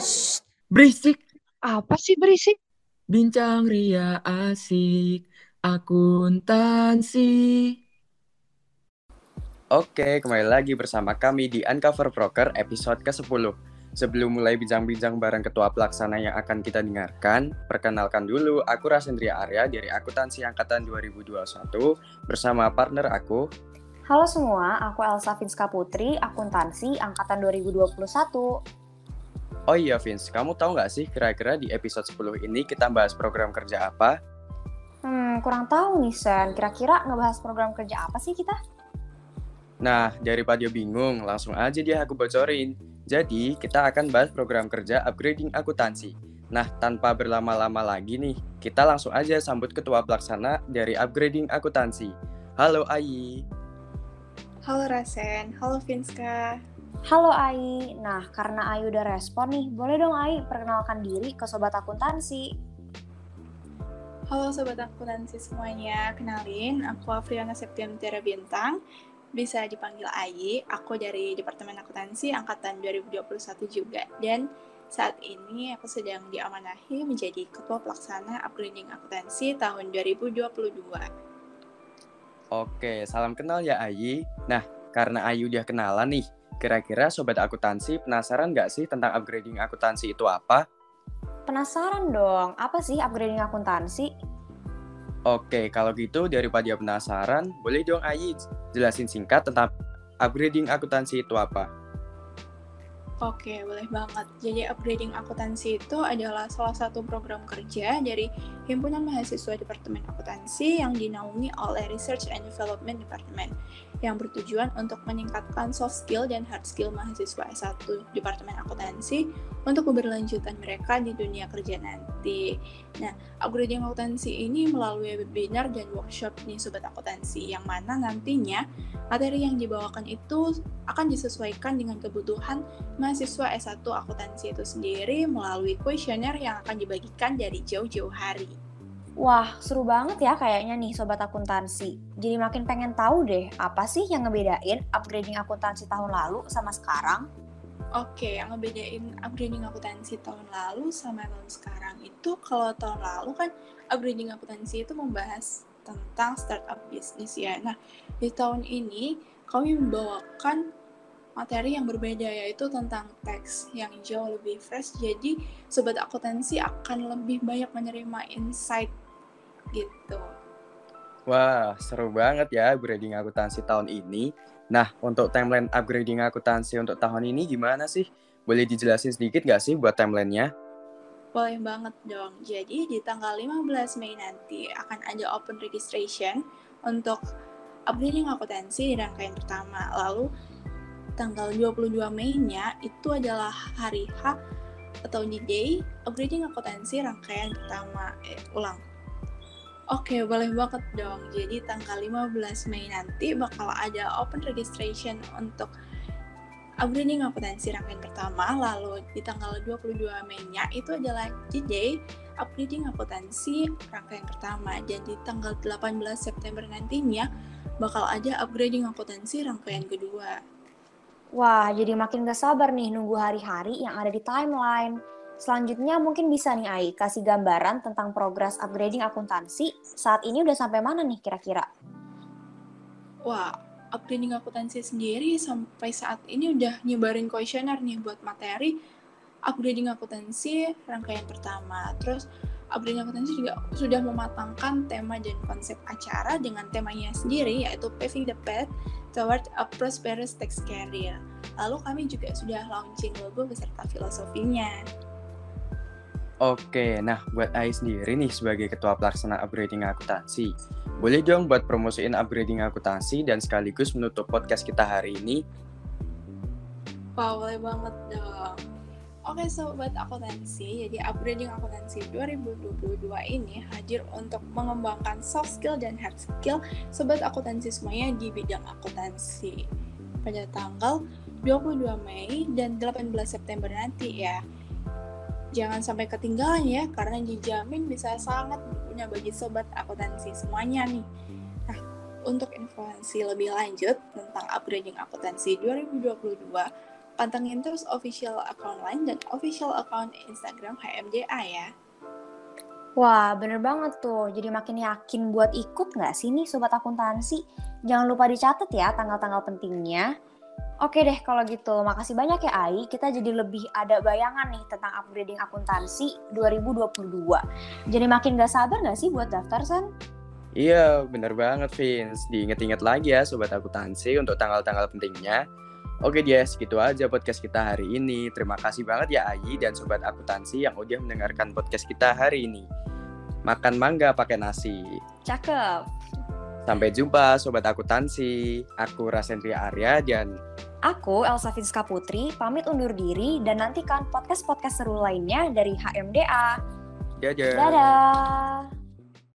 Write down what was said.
Shh, berisik. Apa sih berisik? Bincang ria asik, akuntansi. Oke, kembali lagi bersama kami di Uncover Broker episode ke-10. Sebelum mulai bincang-bincang bareng ketua pelaksana yang akan kita dengarkan, perkenalkan dulu aku Rasendria Arya dari Akuntansi Angkatan 2021 bersama partner aku. Halo semua, aku Elsa Finska Putri, akuntansi Angkatan 2021. Oh iya Vince, kamu tahu nggak sih kira-kira di episode 10 ini kita bahas program kerja apa? Hmm, kurang tahu nih Sen, kira-kira ngebahas program kerja apa sih kita? Nah, daripada bingung, langsung aja dia aku bocorin. Jadi, kita akan bahas program kerja upgrading akuntansi. Nah, tanpa berlama-lama lagi nih, kita langsung aja sambut ketua pelaksana dari upgrading akuntansi. Halo Ayi. Halo Rasen, halo Vinska. Halo Ai, nah karena Ai udah respon nih, boleh dong Ai perkenalkan diri ke Sobat Akuntansi. Halo Sobat Akuntansi semuanya, kenalin aku Afriana Septiantara Bintang, bisa dipanggil Ayi, aku dari Departemen Akuntansi Angkatan 2021 juga, dan saat ini aku sedang diamanahi menjadi Ketua Pelaksana Upgrading Akuntansi tahun 2022. Oke, salam kenal ya Ayi. Nah, karena Ayu udah kenalan nih, kira-kira Sobat Akuntansi penasaran nggak sih tentang upgrading akuntansi itu apa? Penasaran dong, apa sih upgrading akuntansi? Oke, kalau gitu daripada penasaran, boleh dong Ayi jelasin singkat tentang upgrading akuntansi itu apa? Oke, boleh banget. Jadi upgrading akuntansi itu adalah salah satu program kerja dari Himpunan Mahasiswa Departemen Akuntansi yang dinaungi oleh Research and Development Department yang bertujuan untuk meningkatkan soft skill dan hard skill mahasiswa S1 Departemen Akuntansi untuk keberlanjutan mereka di dunia kerja nanti. Nah, upgrading akuntansi ini melalui webinar dan workshop nih Sobat Akuntansi yang mana nantinya materi yang dibawakan itu akan disesuaikan dengan kebutuhan mahasiswa S1 akuntansi itu sendiri melalui kuesioner yang akan dibagikan dari jauh-jauh hari. Wah, seru banget ya kayaknya nih Sobat Akuntansi. Jadi makin pengen tahu deh, apa sih yang ngebedain upgrading akuntansi tahun lalu sama sekarang? Oke, yang ngebedain upgrading akuntansi tahun lalu sama tahun sekarang itu kalau tahun lalu kan upgrading akuntansi itu membahas tentang startup bisnis ya. Nah, di tahun ini kami membawakan materi yang berbeda yaitu tentang teks yang jauh lebih fresh. Jadi sobat akuntansi akan lebih banyak menerima insight gitu. Wah, seru banget ya upgrading akuntansi tahun ini. Nah, untuk timeline upgrading akuntansi untuk tahun ini gimana sih? Boleh dijelasin sedikit nggak sih buat timelinenya? Boleh banget dong. Jadi di tanggal 15 Mei nanti akan ada open registration untuk upgrading akuntansi di rangkaian pertama. Lalu tanggal 22 Mei-nya itu adalah hari H atau D-Day upgrading akuntansi rangkaian pertama. Eh, ulang, Oke, boleh banget dong. Jadi tanggal 15 Mei nanti bakal ada open registration untuk upgrading akuntansi rangkaian pertama. Lalu di tanggal 22 Mei-nya itu adalah D-Day upgrading akuntansi rangkaian pertama. Dan di tanggal 18 September nantinya bakal ada upgrading akuntansi rangkaian kedua. Wah, jadi makin gak sabar nih nunggu hari-hari yang ada di timeline. Selanjutnya mungkin bisa nih Ai kasih gambaran tentang progres upgrading akuntansi saat ini udah sampai mana nih kira-kira? Wah, upgrading akuntansi sendiri sampai saat ini udah nyebarin kuesioner nih buat materi upgrading akuntansi rangkaian pertama. Terus upgrading akuntansi juga sudah mematangkan tema dan konsep acara dengan temanya sendiri yaitu paving the path toward a prosperous tax career. Lalu kami juga sudah launching logo beserta filosofinya. Oke, nah buat Ai sendiri nih sebagai ketua pelaksana upgrading akuntansi, boleh dong buat promosiin upgrading akuntansi dan sekaligus menutup podcast kita hari ini? Wah, boleh banget dong. Oke sobat akuntansi, jadi upgrading akuntansi 2022 ini hadir untuk mengembangkan soft skill dan hard skill sobat akuntansi semuanya di bidang akuntansi. Pada tanggal 22 Mei dan 18 September nanti ya jangan sampai ketinggalan ya karena dijamin bisa sangat berguna bagi sobat akuntansi semuanya nih. Nah, untuk informasi lebih lanjut tentang upgrading akuntansi 2022, pantengin terus official account line dan official account Instagram HMDA ya. Wah, bener banget tuh. Jadi makin yakin buat ikut nggak sih nih Sobat Akuntansi? Jangan lupa dicatat ya tanggal-tanggal pentingnya. Oke deh kalau gitu, makasih banyak ya Ai. Kita jadi lebih ada bayangan nih tentang upgrading akuntansi 2022. Jadi makin gak sabar gak sih buat daftar, San? Iya, bener banget, Vince. Diinget-inget lagi ya, Sobat Akuntansi, untuk tanggal-tanggal pentingnya. Oke dia, segitu aja podcast kita hari ini. Terima kasih banget ya Ayi dan Sobat Akuntansi yang udah mendengarkan podcast kita hari ini. Makan mangga pakai nasi. Cakep. Sampai jumpa Sobat Akuntansi. Aku Rasendria Arya dan Aku Elsa Finska Putri, pamit undur diri dan nantikan podcast-podcast seru lainnya dari HMDA. Dadah. Dadah!